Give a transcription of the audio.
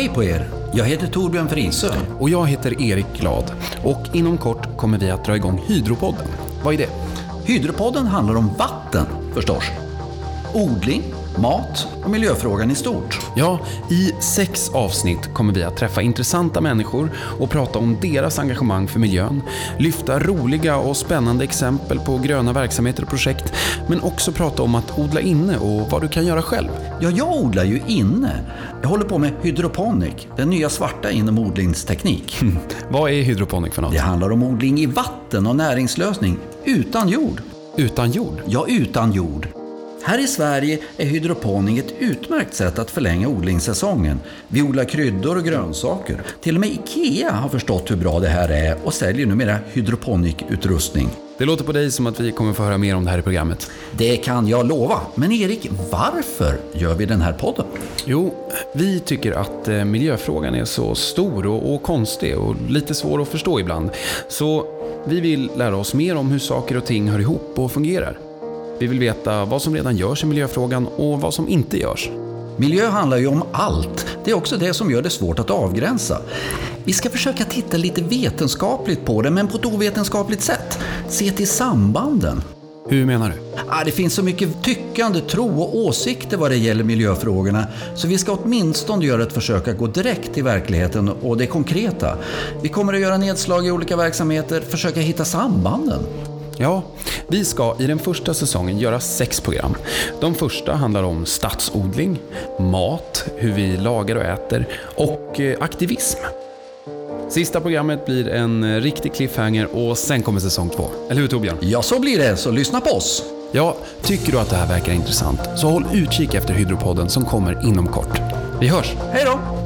hej på er! Jag heter Torbjörn Frisö. Och jag heter Erik Glad. Och inom kort kommer vi att dra igång Hydropodden. Vad är det? Hydropodden handlar om vatten, förstås. Odling, mat och miljöfrågan i stort. Ja, i sex avsnitt kommer vi att träffa intressanta människor och prata om deras engagemang för miljön, lyfta roliga och spännande exempel på gröna verksamheter och projekt, men också prata om att odla inne och vad du kan göra själv. Ja, jag odlar ju inne. Jag håller på med hydroponic, den nya svarta inom odlingsteknik. Vad är hydroponic för något? Det handlar om odling i vatten och näringslösning, utan jord. Utan jord? Ja, utan jord. Här i Sverige är hydroponing ett utmärkt sätt att förlänga odlingssäsongen. Vi odlar kryddor och grönsaker. Till och med IKEA har förstått hur bra det här är och säljer numera hydroponic-utrustning. Det låter på dig som att vi kommer få höra mer om det här i programmet. Det kan jag lova. Men Erik, varför gör vi den här podden? Jo, vi tycker att eh, miljöfrågan är så stor och, och konstig och lite svår att förstå ibland. Så vi vill lära oss mer om hur saker och ting hör ihop och fungerar. Vi vill veta vad som redan görs i miljöfrågan och vad som inte görs. Miljö handlar ju om allt. Det är också det som gör det svårt att avgränsa. Vi ska försöka titta lite vetenskapligt på det, men på ett ovetenskapligt sätt. Se till sambanden. Hur menar du? Ah, det finns så mycket tyckande, tro och åsikter vad det gäller miljöfrågorna, så vi ska åtminstone göra ett försök att gå direkt till verkligheten och det konkreta. Vi kommer att göra nedslag i olika verksamheter, försöka hitta sambanden. Ja, vi ska i den första säsongen göra sex program. De första handlar om stadsodling, mat, hur vi lagar och äter och eh, aktivism. Sista programmet blir en eh, riktig cliffhanger och sen kommer säsong två. Eller hur Torbjörn? Ja, så blir det, så lyssna på oss. Ja, tycker du att det här verkar intressant så håll utkik efter Hydropodden som kommer inom kort. Vi hörs! Hej då!